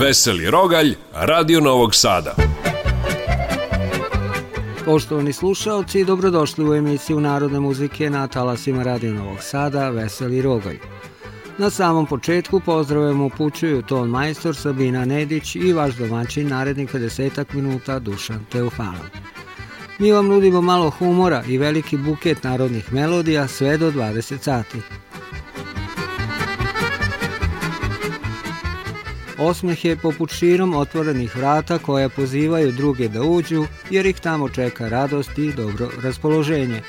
Veseli Rogalj, Radio Novog Sada. Poštovani slušalci, dobrodošli u emisiju Narodne muzike na talasima Radio Novog Sada, Veseli Rogalj. Na samom početku pozdravujemo upućuju ton majstor Sabina Nedić i vaš domaćin narednika desetak minuta Dušan Teofanov. Mi vam nudimo malo humora i veliki buket narodnih melodija sve do 20 sati. Osmeh je poput širom otvorenih vrata koja pozivaju druge da uđu jer ih tamo čeka radost i dobro raspoloženje.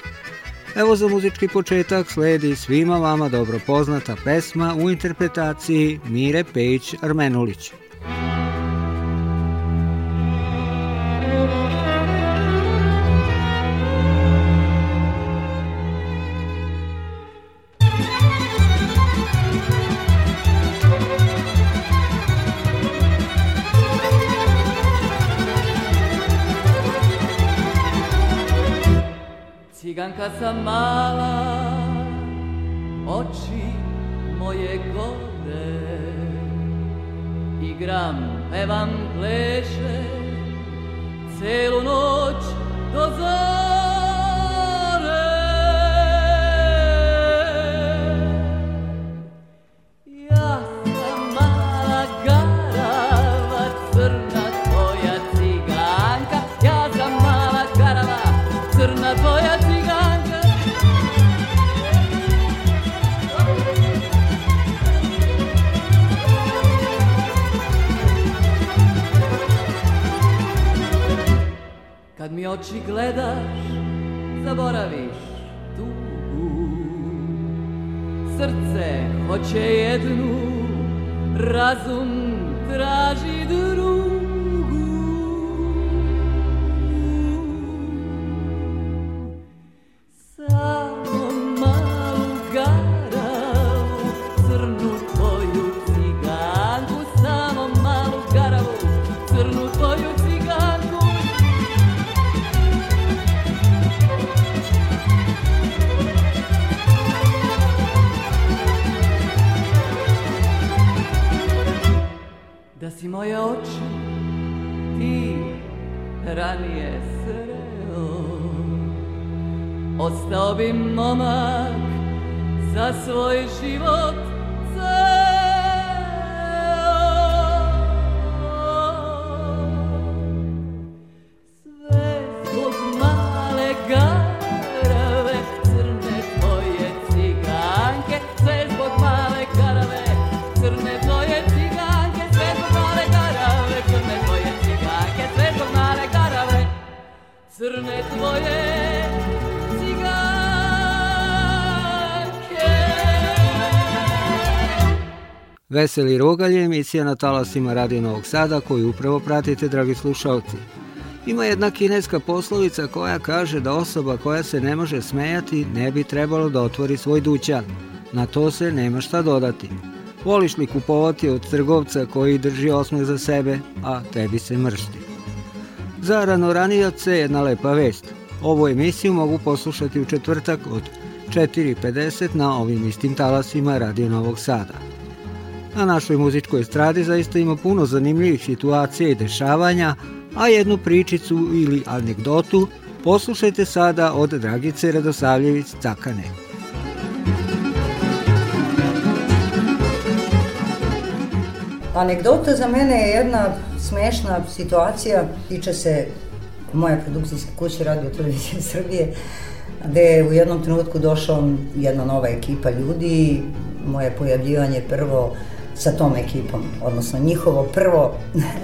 Evo za muzički početak sledi svima vama dobro poznata pesma u interpretaciji Mire Pejić Armenulića. kad sam mala Oči moje gode Igram, pevam, plešem Celu noć do zora Kad mi oči gledaš, zaboraviš tugu. Srce hoće jednu, razum traži drugu. crne tvoje ciganke. Veseli rogalje, emisija na talasima Radio Novog Sada koju upravo pratite, dragi slušalci. Ima jedna kineska poslovica koja kaže da osoba koja se ne može smejati ne bi trebalo da otvori svoj dućan. Na to se nema šta dodati. Voliš li kupovati od trgovca koji drži osmeh za sebe, a tebi se mršti? Za ranoranioce jedna lepa vest. Ovu emisiju mogu poslušati u četvrtak od 4.50 na ovim istim talasima Radio Novog Sada. Na našoj muzičkoj stradi zaista ima puno zanimljivih situacija i dešavanja, a jednu pričicu ili anegdotu poslušajte sada od Dragice Radosavljević Cakane. Anegdota za mene je jedna smešna situacija, tiče se moja produkcijska kuća Radio Televizije Srbije, gde je u jednom trenutku došla jedna nova ekipa ljudi, moje pojavljivanje prvo sa tom ekipom, odnosno njihovo prvo,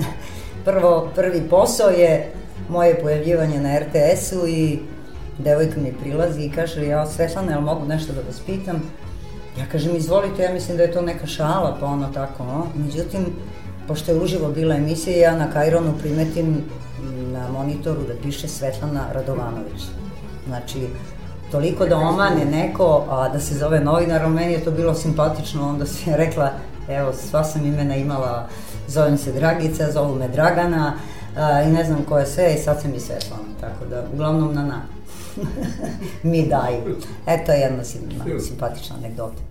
prvo prvi posao je moje pojavljivanje na RTS-u i devojka mi prilazi i kaže, ja Svetlana, jel mogu nešto da vas pitam? Ja kažem, izvolite, ja mislim da je to neka šala, pa ono tako, no. Međutim, pošto je uživo bila emisija, ja na Kajronu primetim na monitoru da piše Svetlana Radovanović. Znači, toliko da omane neko, a da se zove novinarom, meni je to bilo simpatično, onda se je rekla, evo, sva sam imena imala, zovem se Dragica, zovu me Dragana, a, i ne znam ko je sve, i sad sam i Svetlana, tako da, uglavnom na na. mi daju. Eto jedna simpatična anegdota.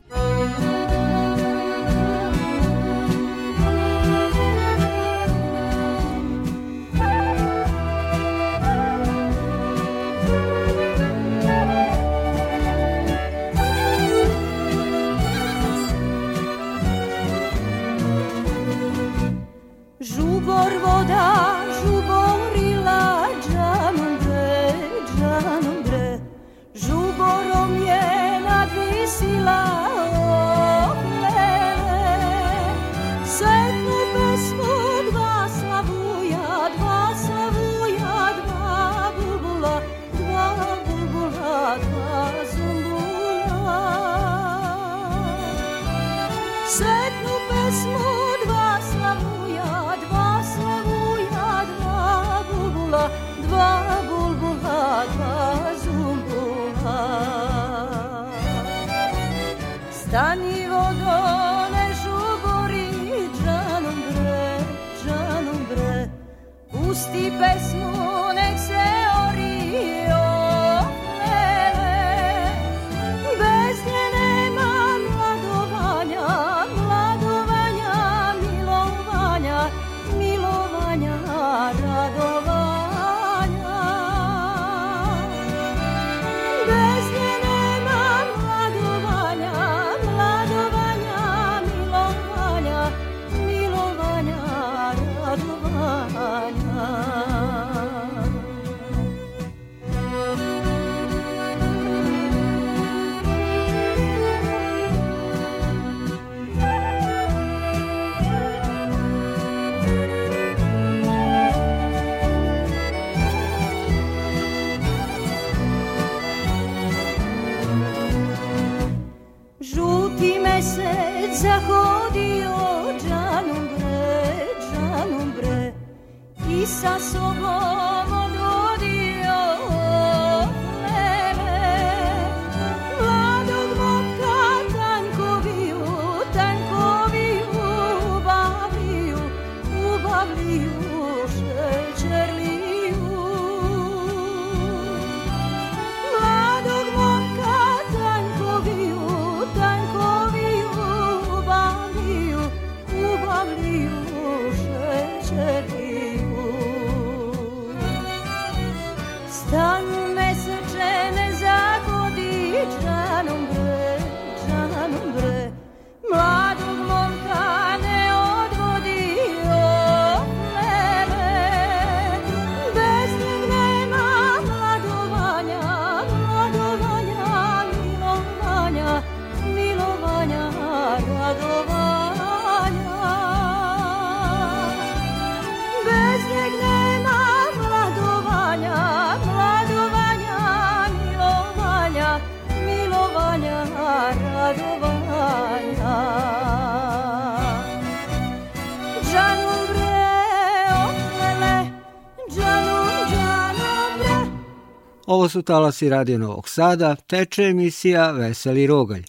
Ovo su talasi Radio Novog Sada, teče emisija Veseli Rogalj.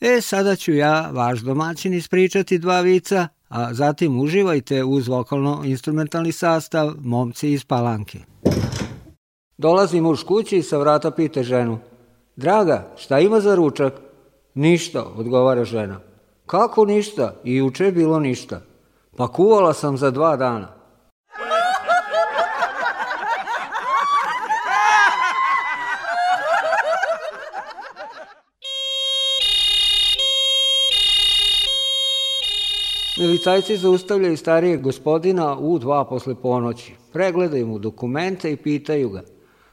E, sada ću ja, vaš domaćin, ispričati dva vica, a zatim uživajte uz vokalno-instrumentalni sastav Momci iz Palanke. Dolazi muž kući i sa vrata pite ženu. Draga, šta ima za ručak? Ništa, odgovara žena. Kako ništa? I juče bilo ništa. Pa kuvala sam za dva dana. Milicajci zaustavljaju starijeg gospodina u dva posle ponoći. Pregledaju mu dokumente i pitaju ga.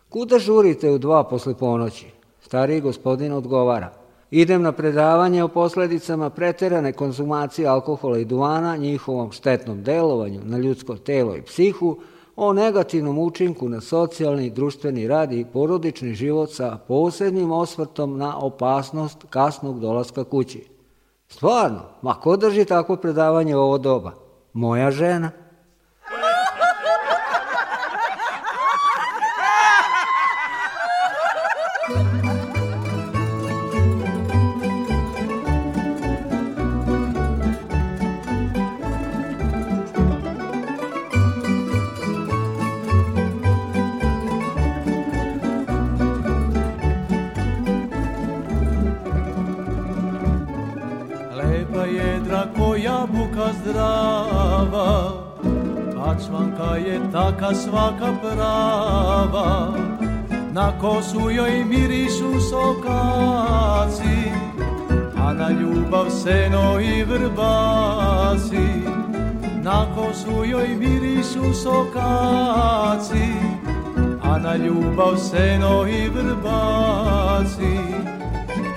Kuda žurite u dva posle ponoći? Stariji gospodin odgovara. Idem na predavanje o posledicama preterane konzumacije alkohola i duvana, njihovom štetnom delovanju na ljudsko telo i psihu, o negativnom učinku na socijalni, društveni rad i porodični život sa posebnim osvrtom na opasnost kasnog dolaska kući. Stvarno, ma ko drži tako predavanje u ovo doba? Moja žena. majka svaka prava Na kosu joj mirišu sokaci A na ljubav seno i vrbaci Na kosu joj mirišu sokaci A na ljubav seno i vrbaci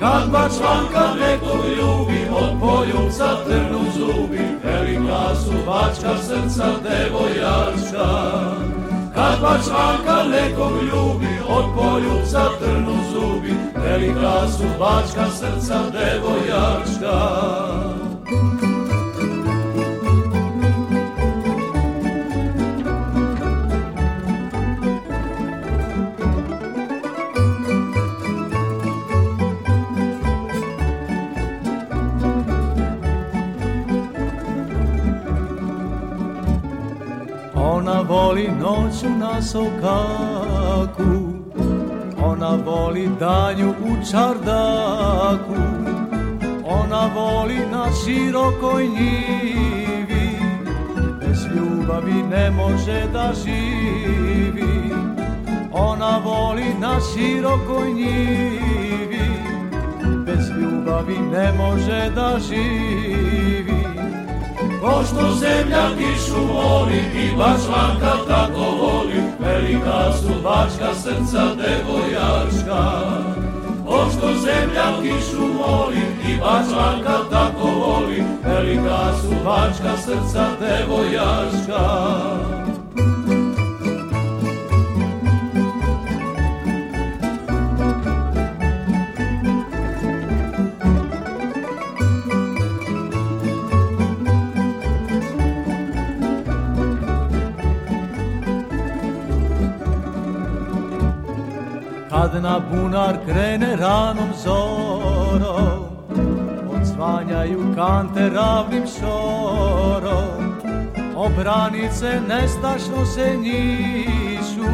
Kad baš čvanka neku ljubi, od polju trnu zubi, velika su bačka srca devojačka. Kad baš čvanka nekog ljubi, od polju trnu zubi, velika su bačka srca devojačka. noću na sokaku Ona voli danju u čardaku Ona voli na širokoj njivi Bez ljubavi ne može da živi Ona voli na širokoj njivi Bez ljubavi ne može da živi Ko što zemlja kišu voli i bačvanka tako voli, velika su bačka srca devojačka. Ko zemlja kišu voli i bačvanka tako voli, velika su bačka srca devojačka. na bunar krene ranom zorom Odzvanjaju kante ravnim šorom Obranice nestašno se njišu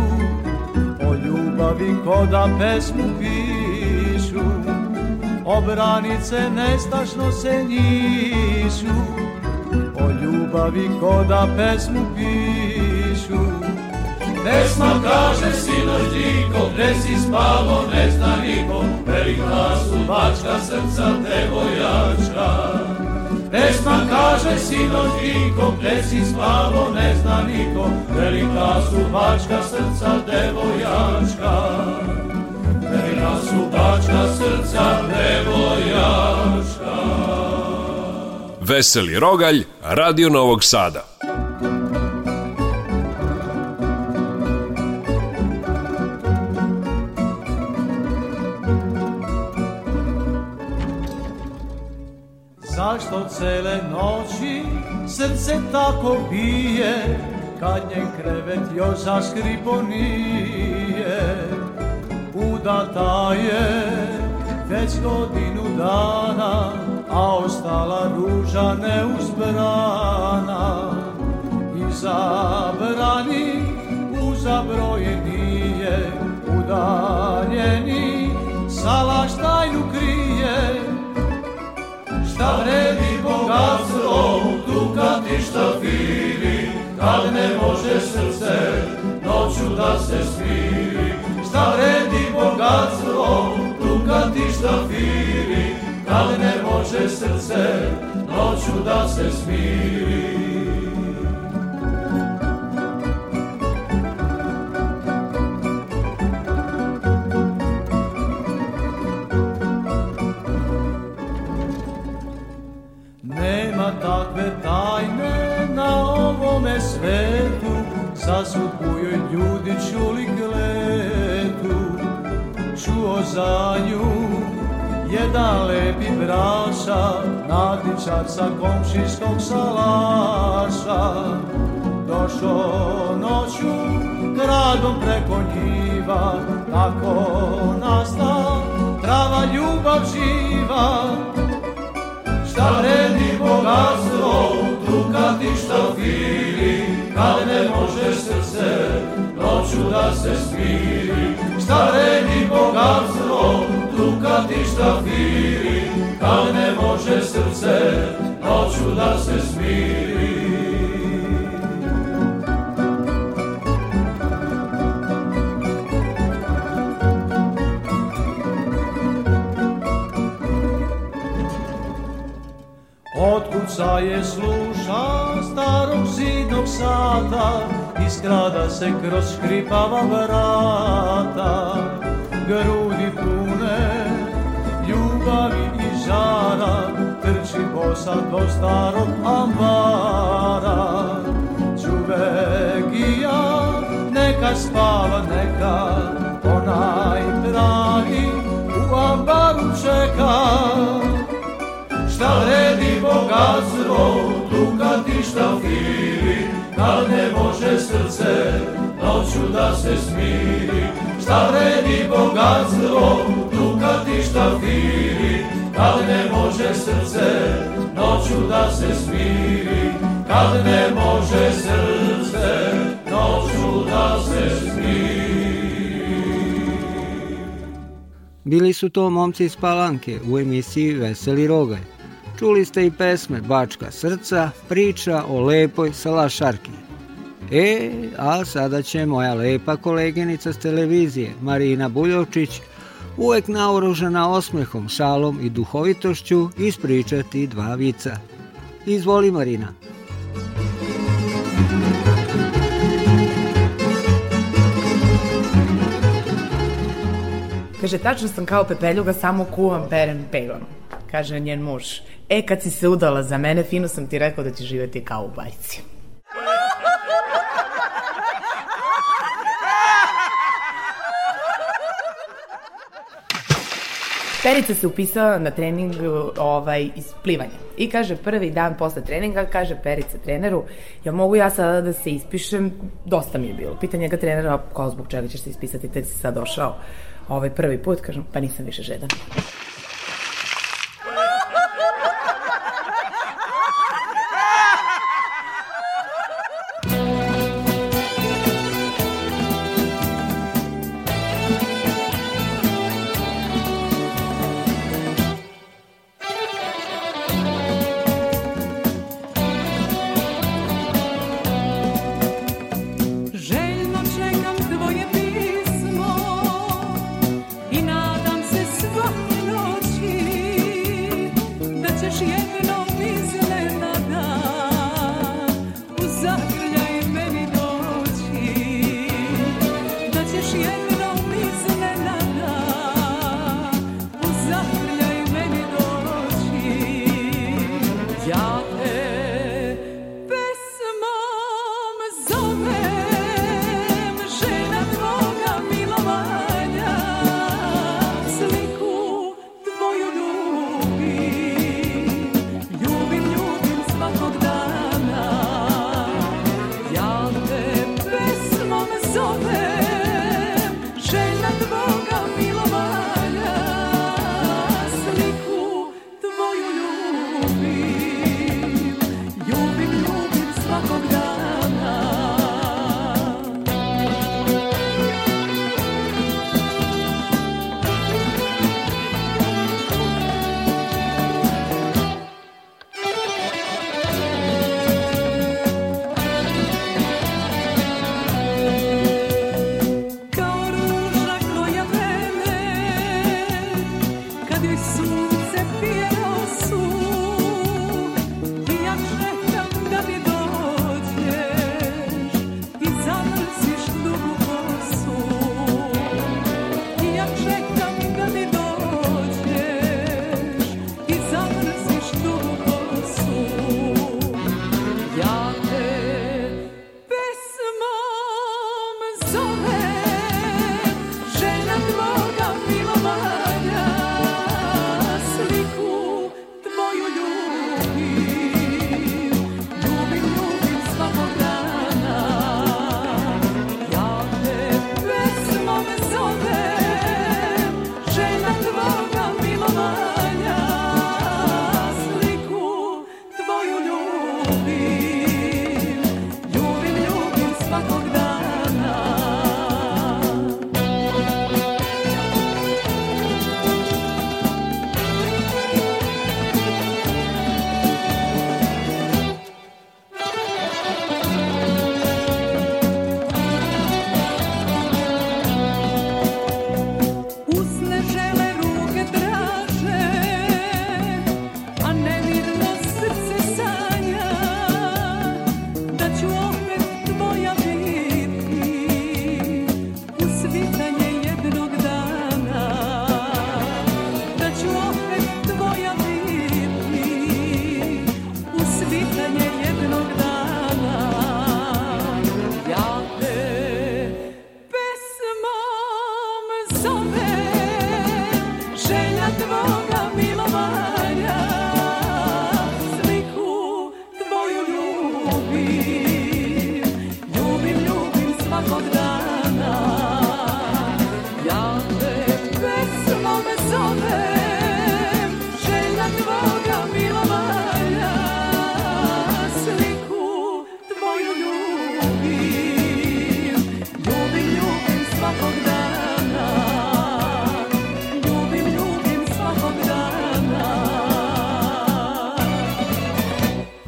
O ljubavi koda pesmu pišu Obranice nestašno se njišu O ljubavi koda pesmu pišu Pesma kaže sinoć diko, gde si spavo ne zna niko, velika su bačka srca devojačka. Pesma kaže sinoć diko, gde si spavo ne zna niko, velika su bačka srca devojačka. Velika su bačka srca devojačka. Veseli Rogalj, Radio Novog Sada. cele noći srce tako bije kad njen krevet još zaskripo nije Udata je već godinu dana a ostala ruža neuzbrana i zabrani u zabrojenije udaljeni salaš tajnu krije Šta vredi bogatstvo u tukati štafiri, kad ne može srce noću da se smiri. Šta vredi bogatstvo u tukati štafiri, kad ne može srce noću da se smiri. tajne na ovome svetu, za sudbu joj ljudi čuli kletu. Čuo za nju jedan lepi braša, nadničar sa komšinskog salaša. Došao noću gradom preko njiva, tako nasta prava ljubav živa. Šta vredi bogatstvo Nema ti što fili, da kad ne može srce noću da se smiri. Šta redi bogatstvo, kad ti šta fili, kad ne može srce noću da se smiri. Otkud sa je Sa starog zidnog sata iz se kroz škripava vrata Grudi pune ljubavi i žara Trči bosa do starog ambara Čuvegija neka spava neka Onaj dragi u ambaru čeka Šta vredi bogatstvo ništa fili, kad da ne može srce noću da se smiri. Šta vredi bogatstvo, tuka ti šta fili, kad da ne može srce noću da se smiri. Kad da ne može srce noću da se smiri. Bili su to momci iz Palanke u emisiji Veseli rogaj. Čuli ste i pesme Bačka srca, priča o lepoj salašarki. E, a sada će moja lepa koleginica s televizije, Marina Buljovčić, uvek naoružena osmehom, šalom i duhovitošću, ispričati dva vica. Izvoli Marina. Kaže, tačno sam kao pepeljuga, samo kuvam, perem, peglom, kaže njen muž e kad si se udala za mene, fino sam ti rekao da ćeš živeti kao u bajci. Perica se upisala na trening ovaj, iz plivanja. I kaže, prvi dan posle treninga, kaže Perica treneru, ja mogu ja sada da se ispišem, dosta mi je bilo. Pitanje ga trenera, kao zbog čega ćeš se ispisati, tek si sad došao ovaj prvi put, kažem, pa nisam više žedan.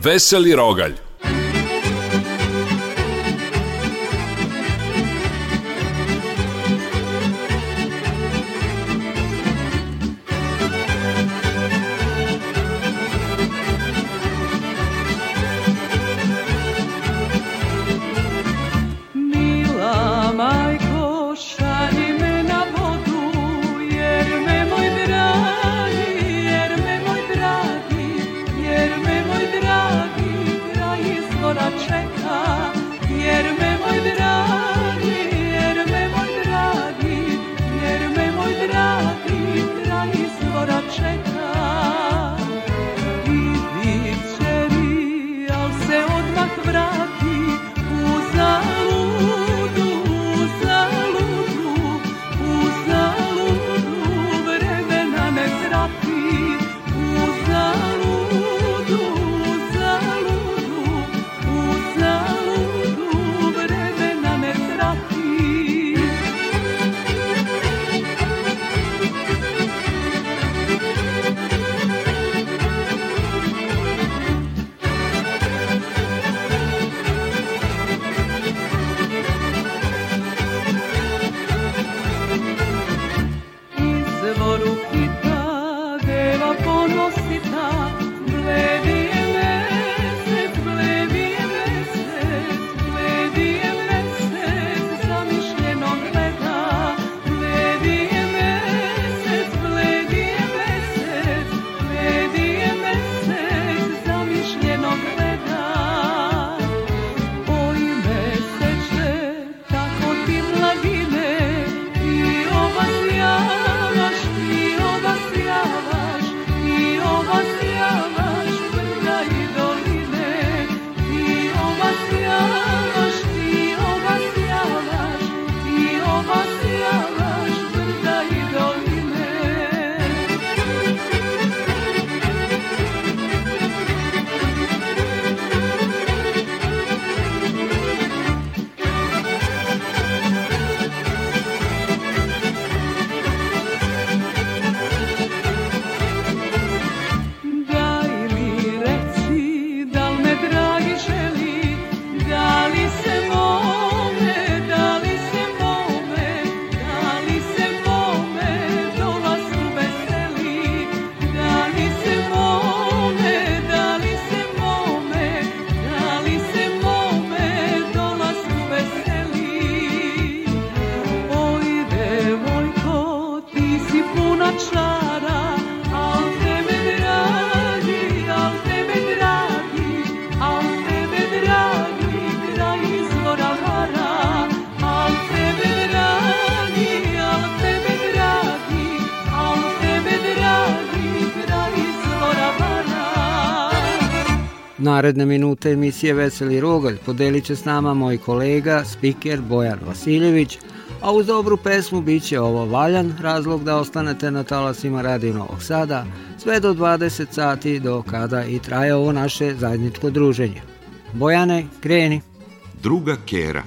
Veseli rogalj naredne minute emisije Veseli Rogalj podelit će s nama moj kolega, spiker Bojan Vasiljević, a uz dobru pesmu bit će ovo valjan razlog da ostanete na talasima Radio Novog Sada sve do 20 sati do kada i traje ovo naše zajedničko druženje. Bojane, kreni! Druga kera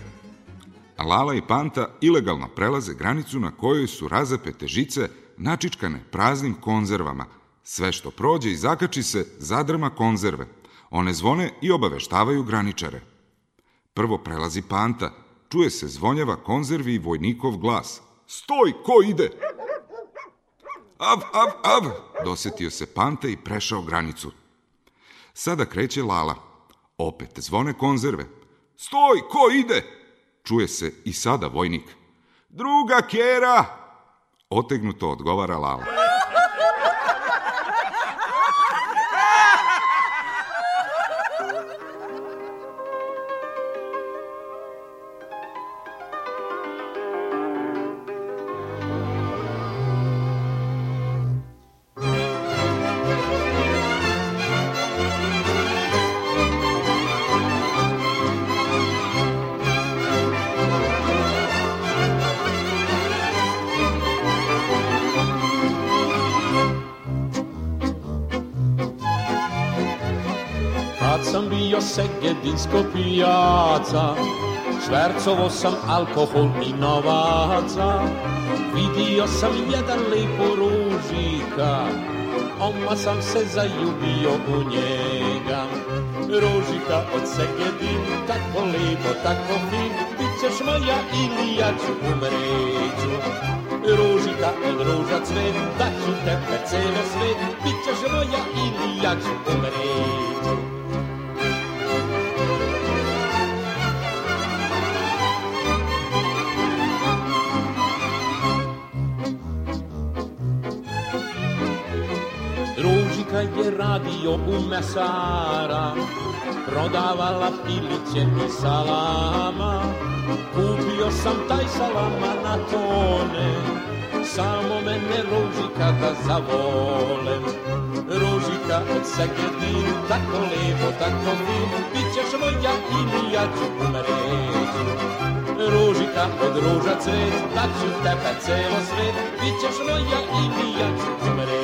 Lala i Panta ilegalno prelaze granicu na kojoj su razapete žice načičkane praznim konzervama. Sve što prođe i zakači se zadrma konzerve. One zvone i obaveštavaju graničare. Prvo prelazi panta, čuje se zvonjava konzervi i vojnikov glas. Stoj, ko ide? Av, av, av, dosetio se panta i prešao granicu. Sada kreće Lala. Opet zvone konzerve. Stoj, ko ide? Čuje se i sada vojnik. Druga kjera! Otegnuto odgovara Lala. seghe disco Švercovo sam alkohol i novaca Vidio sam jedan lipu ružika Oma sam se zajubio u njega Ružika od segedim, tako lipo, tako fin Ti ćeš moja ili ja ću umreću Ružika od ruža cvet, daću te peceno svet Ti ćeš moja ili ja ću umreću radio u mesara Prodavala piliće i salama Kupio sam taj salama na tone Samo mene ružika da zavolem Ružika od sekretin Tako lepo, tako fin Bićeš moja ili ja ću umreti ružika od ruža cvet, da ću tebe celo svet, bit ćeš moja i ja ću umre.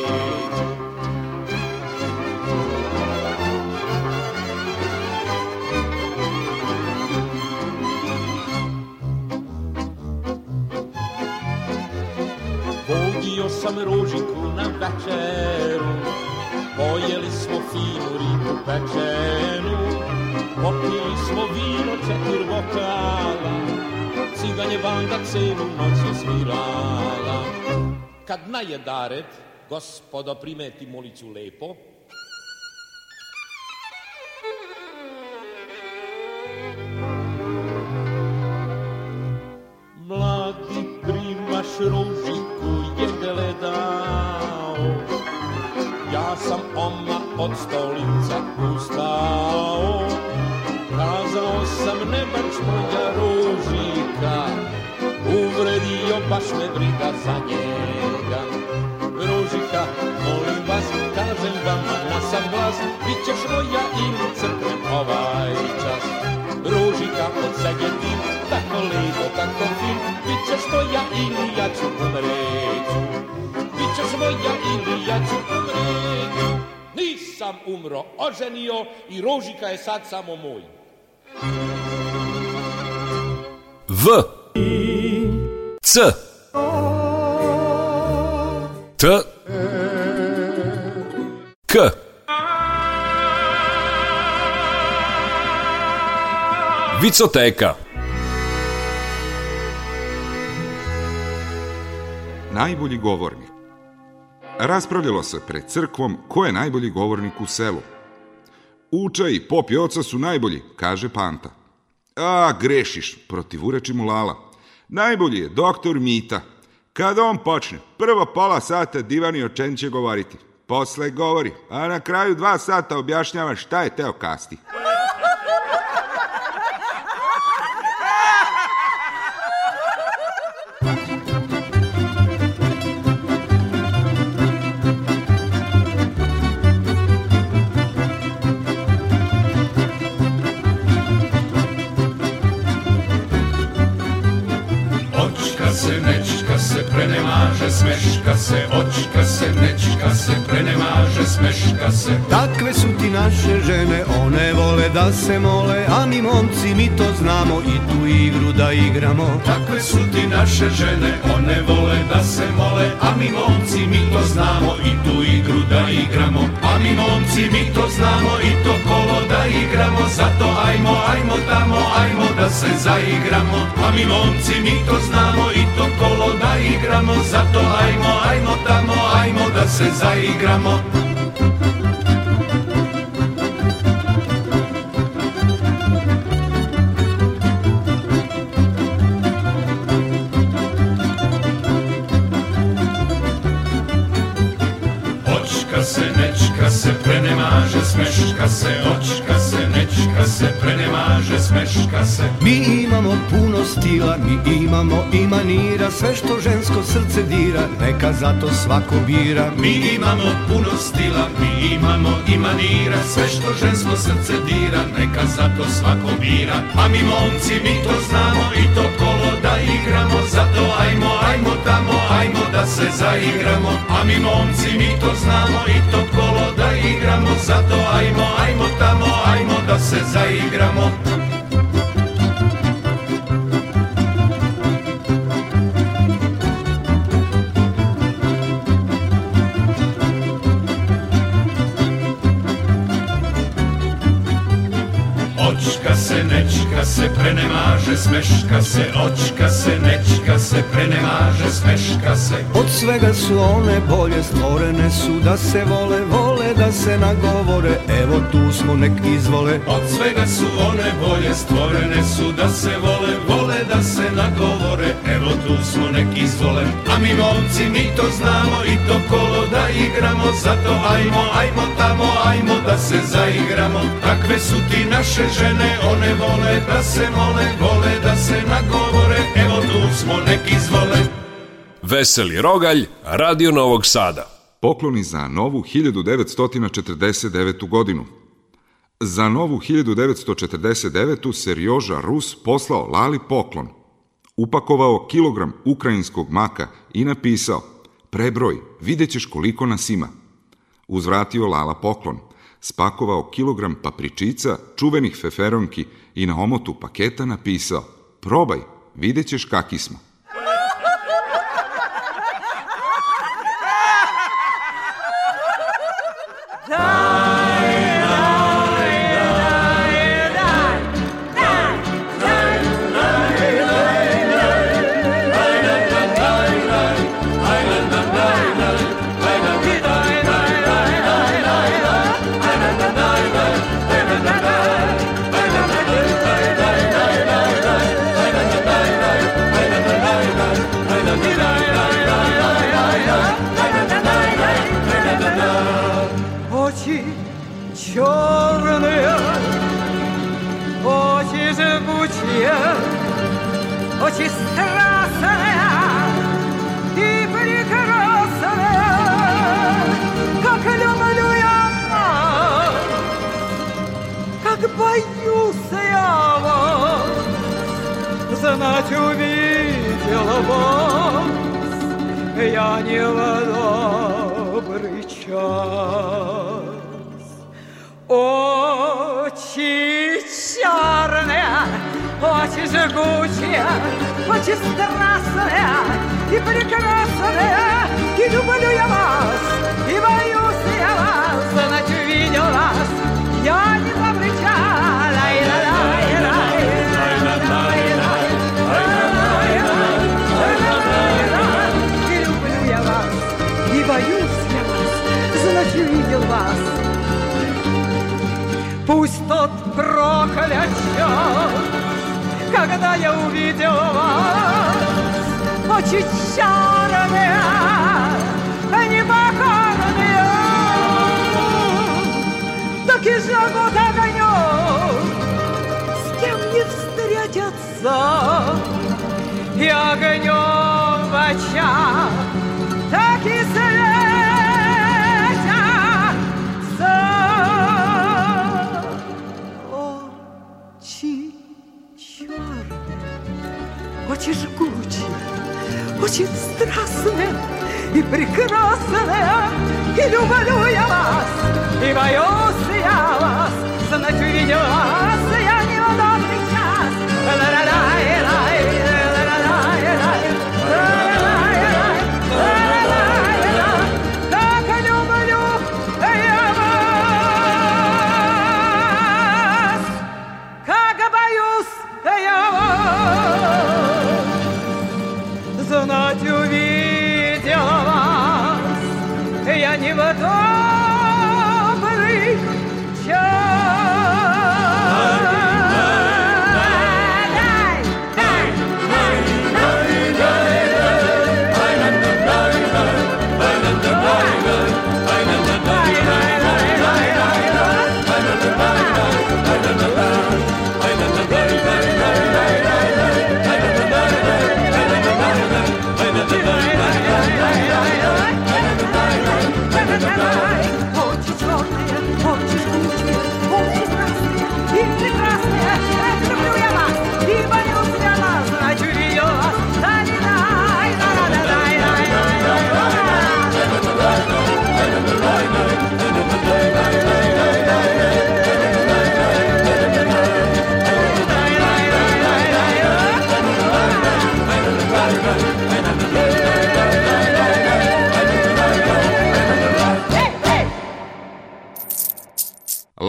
sam ružinku na večeru Pojeli smo finu ribu pečenu Popili smo vino četiri vokala Cigan je banda celu noć je svirala Kad najedaret, gospodo primeti molicu lepo pod stolica za Kazao Kázal ne baš moja ružika Uvredio baš me za njega růžika, molim vas, kážem vám na sam glas vyťaž moja roja ili crkven ovaj čas růžika pod segetim, tako lijepo, tako fin vyťaž ćeš moja ja ću umreću Bit ćeš moja i ja ću umreću sam umro, oženio i ružika je sad samo moj. V C T K Vicoteka Najbolji govornik Raspravljalo se pred crkvom ko je najbolji govornik u selu. Uča i pop i oca su najbolji, kaže Panta. A, grešiš, protivureči mu Lala. Najbolji je doktor Mita. Kada on počne, prva pola sata divani o čem će govoriti. Posle govori, a na kraju dva sata objašnjava šta je teokasti. kasti. smeška se, očka se, nečka se, prenemaže, smeška se. Takve su ti naše žene, da se mole, a mi momci mi to znamo i tu igru da igramo. Takve su ti naše žene, one vole da se mole, a mi momci mi to znamo i tu igru da igramo. A mi momci mi to znamo i to kolo da igramo, zato ajmo, ajmo tamo, ajmo da se zaigramo. A mi momci mi to znamo i to kolo da igramo, zato ajmo, ajmo tamo, ajmo da se zaigramo. se, očka se, nečka se, prenemaže, smeška se, Malo stila mi imamo i manira Sve što žensko srce dira Neka zato svako bira Mi imamo puno stila Mi imamo i manira Sve što žensko srce dira Neka zato svako bira A mi momci mi to znamo I to kolo da igramo Zato ajmo, ajmo tamo Ajmo da se zaigramo A mi momci mi to znamo I to kolo da igramo Zato ajmo, ajmo tamo Ajmo da se zaigramo očka se, nečka se, prenemaže, smeška se, očka se, nečka se, prenemaže, smeška se. Od svega su one bolje, stvorene su da se vole, vole da se nagovore, evo tu smo nek izvole. Od svega su one bolje, stvorene su da se vole, vole da se nagovore Evo tu smo neki zvolen A mi momci mi to znamo i to kolo da igramo Zato ajmo, ajmo tamo, ajmo da se zaigramo Takve su ti naše žene One vole da se mole, vole da se nagovore Evo tu smo neki zvolen Veseli Rogalj, Radio Novog Sada Pokloni za novu 1949. godinu Za novu 1949. Serjoža Rus poslao Lali poklon, upakovao kilogram ukrajinskog maka i napisao Prebroj, vidjet ćeš koliko nas ima. Uzvratio Lala poklon, spakovao kilogram papričica, čuvenih feferonki i na omotu paketa napisao Probaj, vidjet ćeš kaki smo. опять увидела вас, я не в добрый час. Очи черные, очи жгучие, очи страстные и прекрасные, и люблю я вас, и боюсь я вас, ночь видела. Пусть тот проклятье, когда я увидел вас, очищенный. прекрасны и прекрасны, и люблю я вас, и боюсь я вас, знать увидела.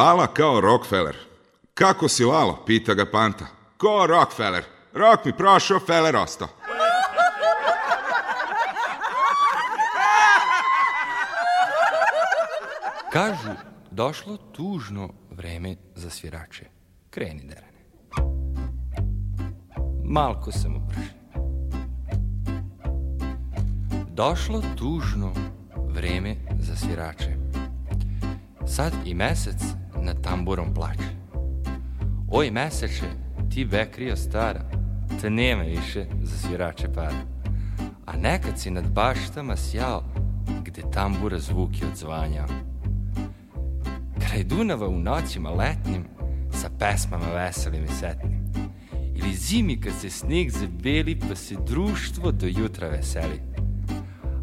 Lala kao Rockefeller. Kako si Lalo? Pita ga Panta. Ko Rockefeller? Rock mi prošao, Feller ostao. Kažu, došlo tužno vreme za svirače. Kreni, Derane. Malko sam upršen. Došlo tužno vreme za svirače. Sad i mesec na tamburom plače. Oj, meseče, ti bekrio stara, te nema više za svirače para. A nekad si nad baštama sjao, gde tambura zvuki odzvanjao. Kraj Dunava u noćima letnim, sa pesmama veselim i setnim. Ili zimi kad se sneg zabeli, pa se društvo do jutra veseli.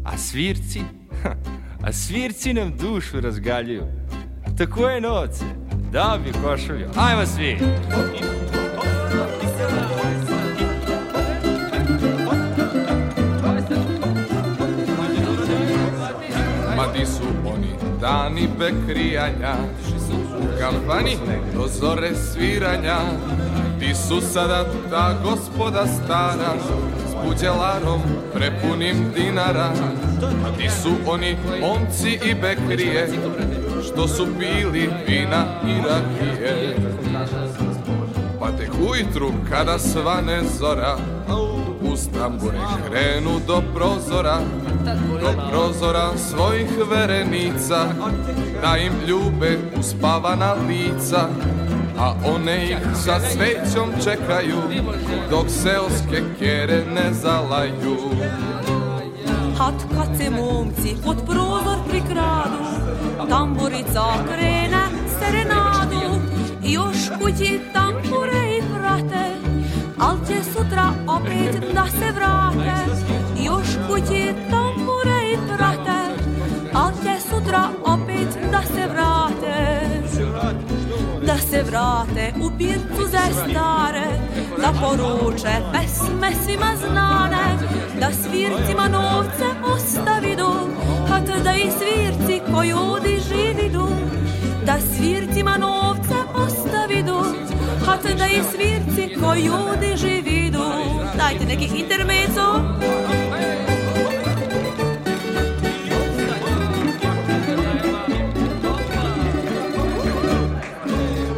A svirci, ha, a svirci nam dušu razgaljuju Tako je noc, da bi košulju. Ajmo svi! Ma di su oni dani bekrijanja, u kampani do zore sviranja, ti su sada ta gospoda stara S buđelarom prepunim dinara Ti su oni momci i bekrije što su pili vina i rakije Pa tek ujutru kada svane zora Uz tambure krenu do prozora Do prozora svojih verenica Da im ljube uspavana lica a one ih sa svećom čekaju Dok seoske kjere ne zalaju Hat kad se momci pod prozor prikradu tamburica krene serenadu I još kući tambure i prate Al će sutra opet da se vrate I još kući tambure i prate Al će sutra opet da se vrate Da se vrate u pircu ze stare Da poruče pesme svima znane Da svircima novce ostavidu A da i svirci koju žividu Da svircima novca ostavidu A da i svirci ko ljudi žividu Dajte neki intermezzo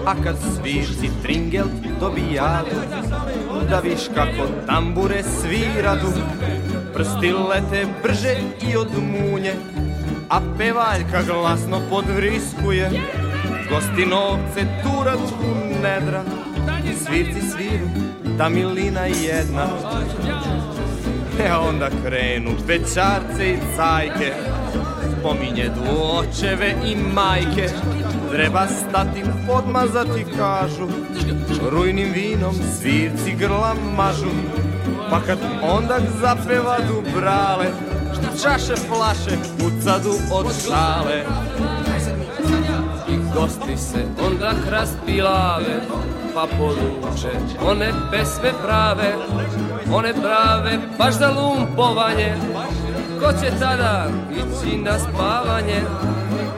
A kad svirci tringel dobijadu Da viš kako tambure sviradu Prsti lete brže i od munje a pevaljka glasno podvriskuje Gostinovce turačku nedra Svirci sviru, tamilina da jedna E onda krenu pečarce i cajke Spominje dvočeve i majke Treba stati podmazati kažu Rujnim vinom svirci grla mažu Pa kad onda zapeva dubrale čaše flaše u pucadu od šale I gosti se onda kraspilave pa poluče one pesme prave one prave baš za lumpovanje ko će tada ići na spavanje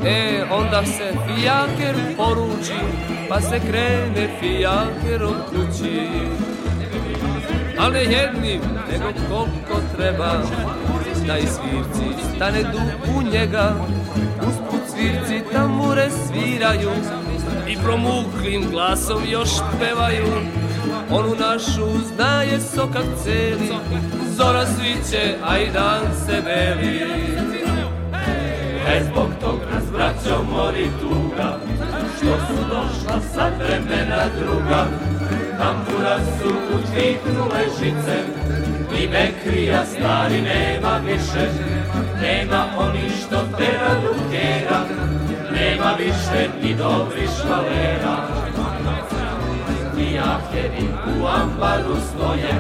E, onda se fijaker poruči, pa se krene fijakerom kući. Ali jednim, nego koliko treba, taj svirci stanedu u njega Usput svirci tambure sviraju I promuklim glasom još pevaju Onu našu znaje sokak celi Zora sviće, a i dan se beli E zbog tog nas braćo mori tuga Što su došla sad vremena druga Tambura su utvihnule žice Ni krija stari nema više, nema oni što tera dukera, nema više ni dobri švalera. Ni jahtjevi u ambaru stoje,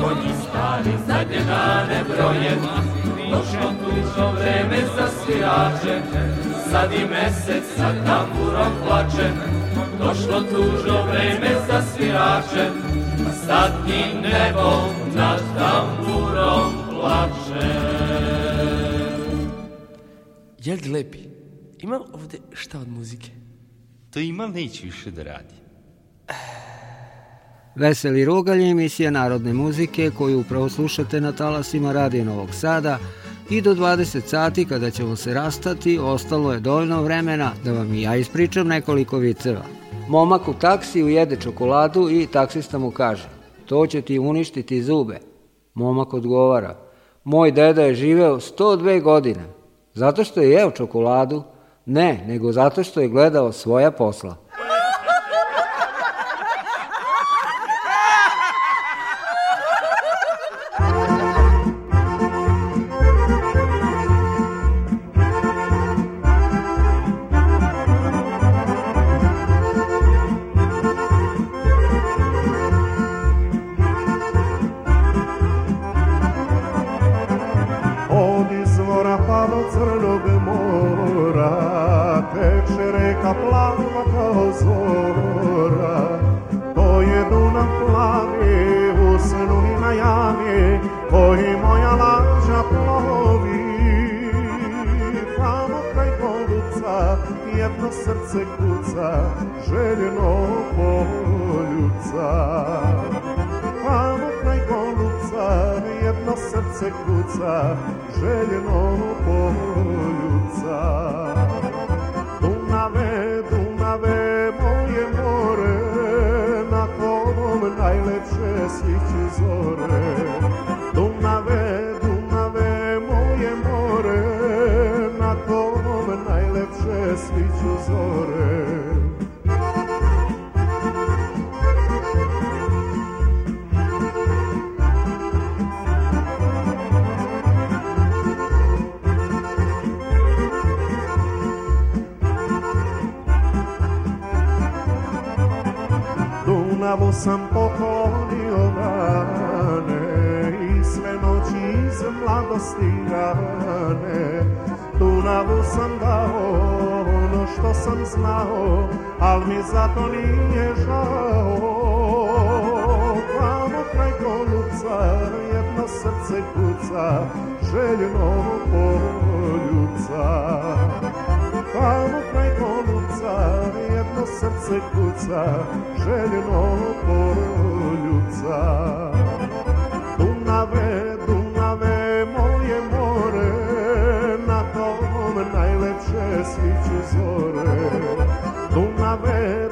konji stari zadnje dane broje, došlo tužno vreme za svirače, sad i mesec sa tamburom plače, došlo tužno vreme za svirače, ostatnim nebom nad tamburom plače. Jel' lepi, ima li ovde šta od muzike? To ima, neće više da radi. Veseli Rogalj je emisija narodne muzike koju upravo slušate na talasima Radije Novog Sada i do 20 sati kada ćemo se rastati ostalo je dovoljno vremena da vam i ja ispričam nekoliko viceva. Momak u taksi ujede čokoladu i taksista mu kaže, to će ti uništiti zube. Momak odgovara, moj deda je živeo 102 godine, zato što je jeo čokoladu, ne, nego zato što je gledao svoja posla. poljuca Pamutna i goluca Jedno srce kuca Željeno poljuca Dunave, Dunave Moje more Na tobom najlepše svići zore Slavo sam poklonio dane i sve noći iz mladosti rane. Dunavu sam dao ono što sam znao, al mi to nije žao. Plavo preko koluca, jedno srce kuca, željno poljubca. jedno srce kuca, željno poroljuca. Dunave, Dunave, moje more, na tom najlepše sviću zore. Dunave,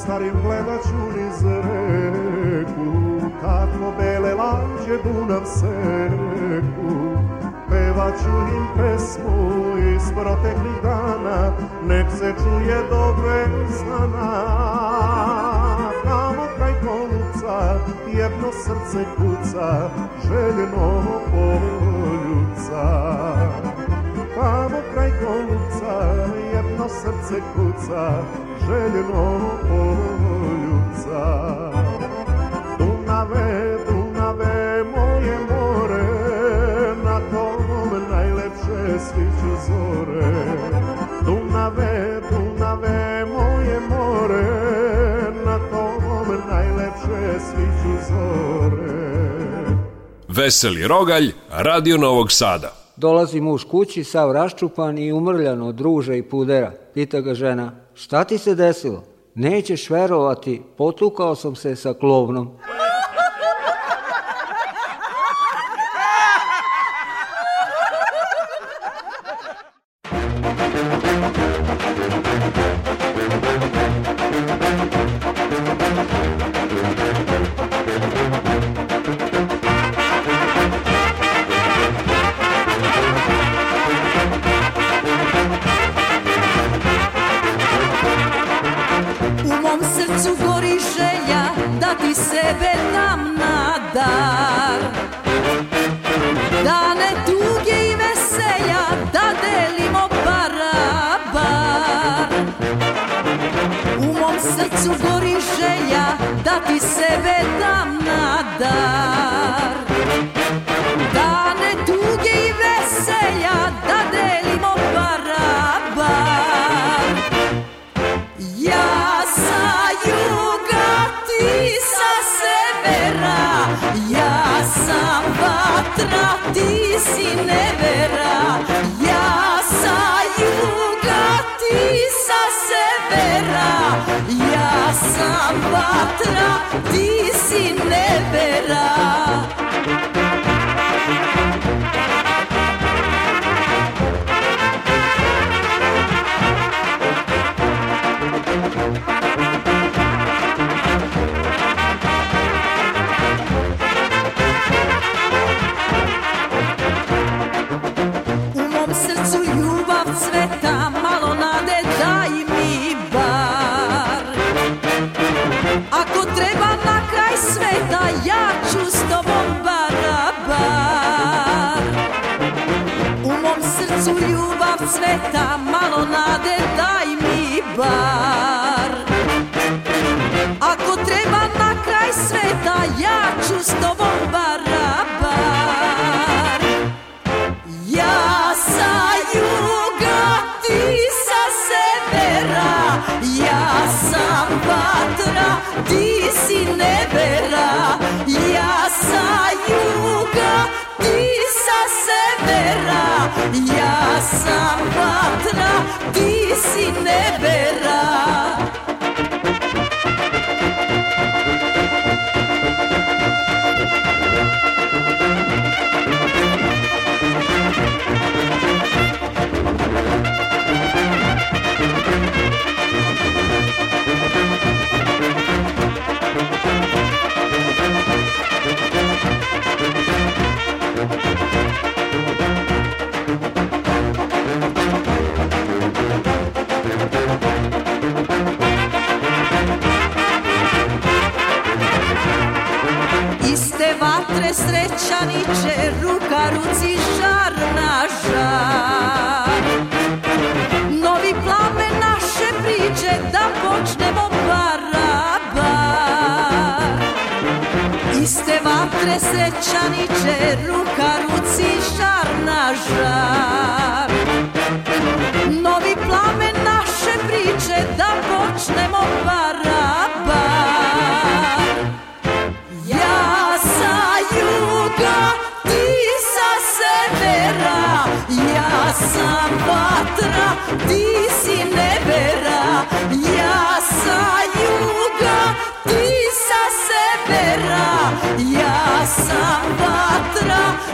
starim gledaću niz reku, kako bele lađe Dunav seku. Pevaću im pesmu iz proteklih dana, nek se čuje dobre sana. Tamo kraj koluca, jedno srce kuca, željeno poljuca. Tamo kraj koluca, jedno srce kuca, željno poljuca. Dunave, Dunave, moje more, na tom najlepše sviću zore. Dunave, Dunave, moje more, na tom najlepše sviću zore. Veseli Rogalj, Radio Novog Sada. Dolazi muž kući, sav raščupan i umrljan od ruža i pudera. Pita ga žena, šta ti se desilo? Nećeš verovati, potukao sam se sa klovnom. sam vatra, ti si nebera. sveta malo nade daj mi bar Ako treba na kraj sveta ja ću s tobom barabar Ja sa juga, ti sa severa Ja sa vatra, ti si nebera Ja sa juga Ja sam vatra, ti si nebera srećaniče ruke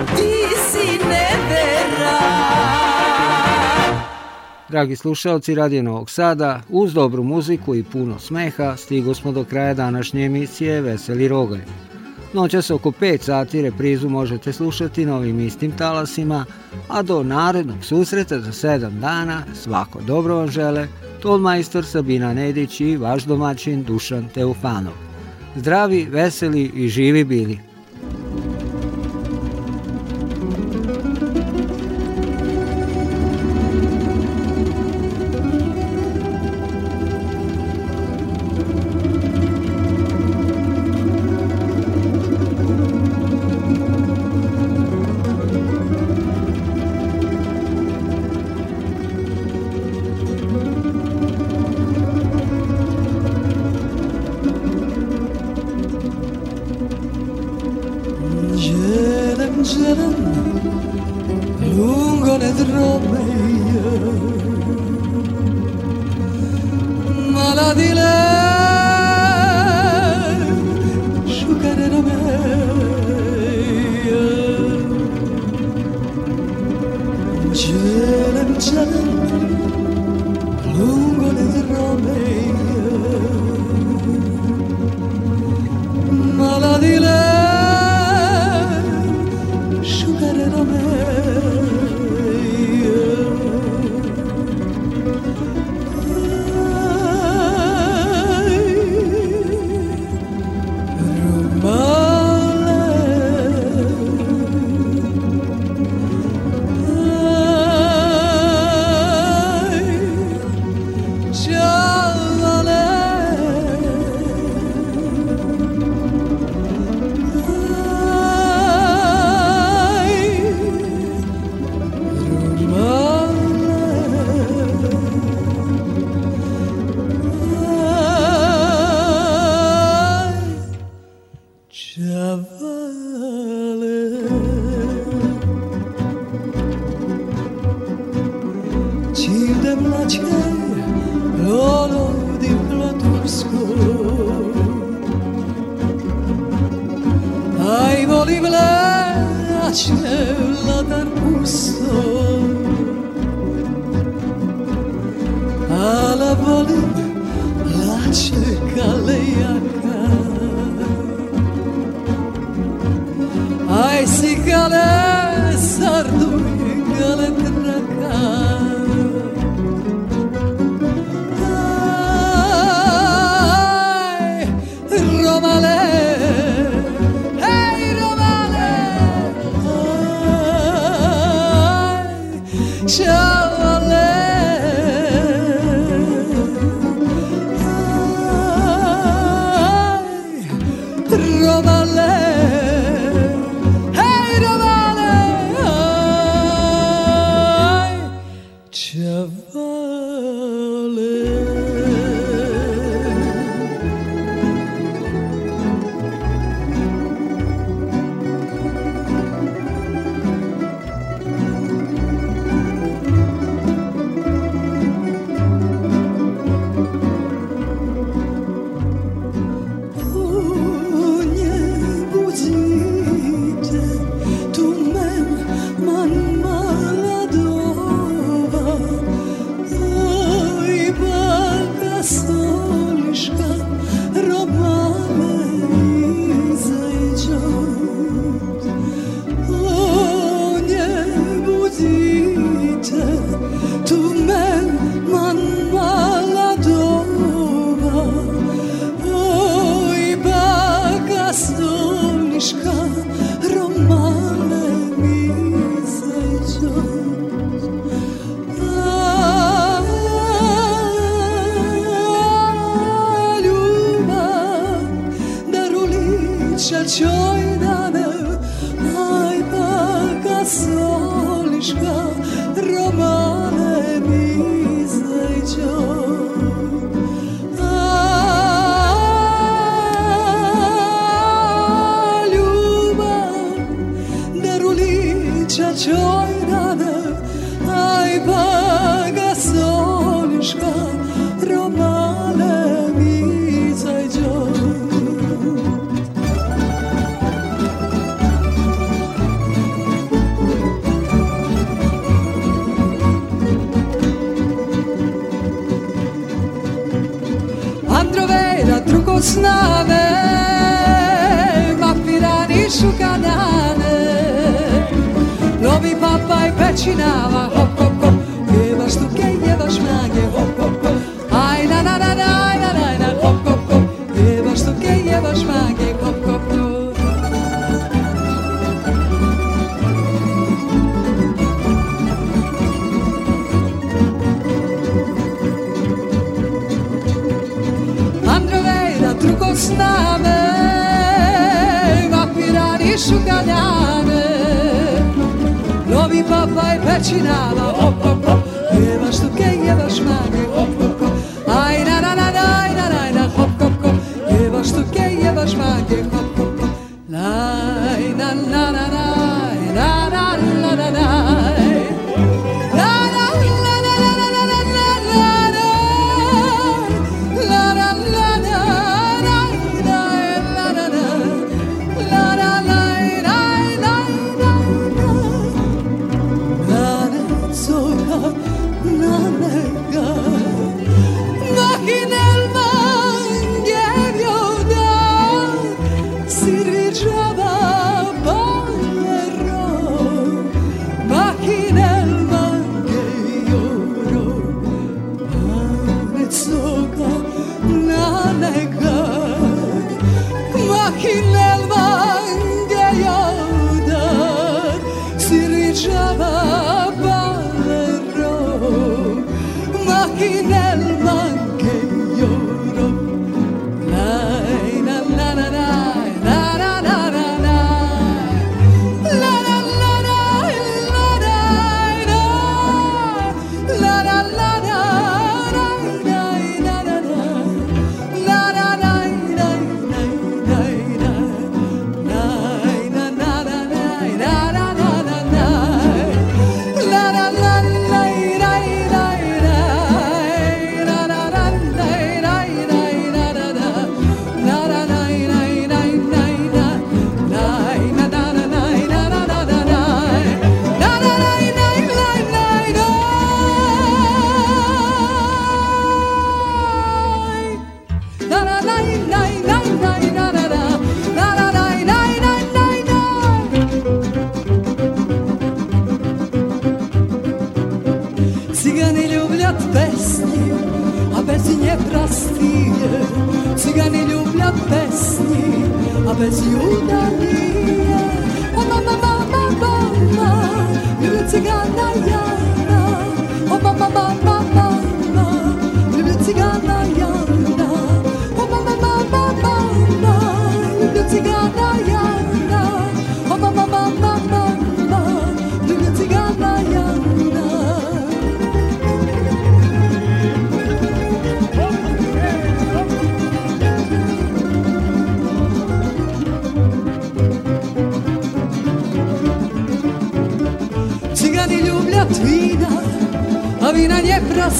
ti si nevera. Dragi slušalci Radio Novog Sada, uz dobru muziku i puno smeha stigo smo do kraja današnje emisije Veseli Rogaj. Noćas oko 5 sati reprizu možete slušati novim istim talasima, a do narednog susreta za 7 dana svako dobro vam žele majstor Sabina Nedić i vaš domaćin Dušan Teufanov. Zdravi, veseli i živi bili!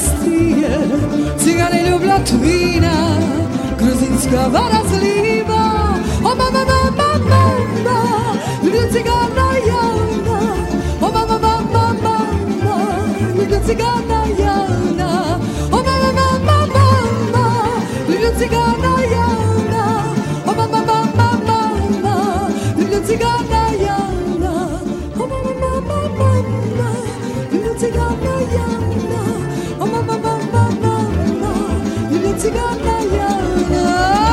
stije Cigane ljubljat vina Gruzinska vara zliva O mama, mama, mama Ljublja cigana javna O mama, mama, mama Ljublja cigana javna O mama, mama, mama Ljublja cigana javna O mama, mama, mama Ljublja cigana cigana, yeah, yeah.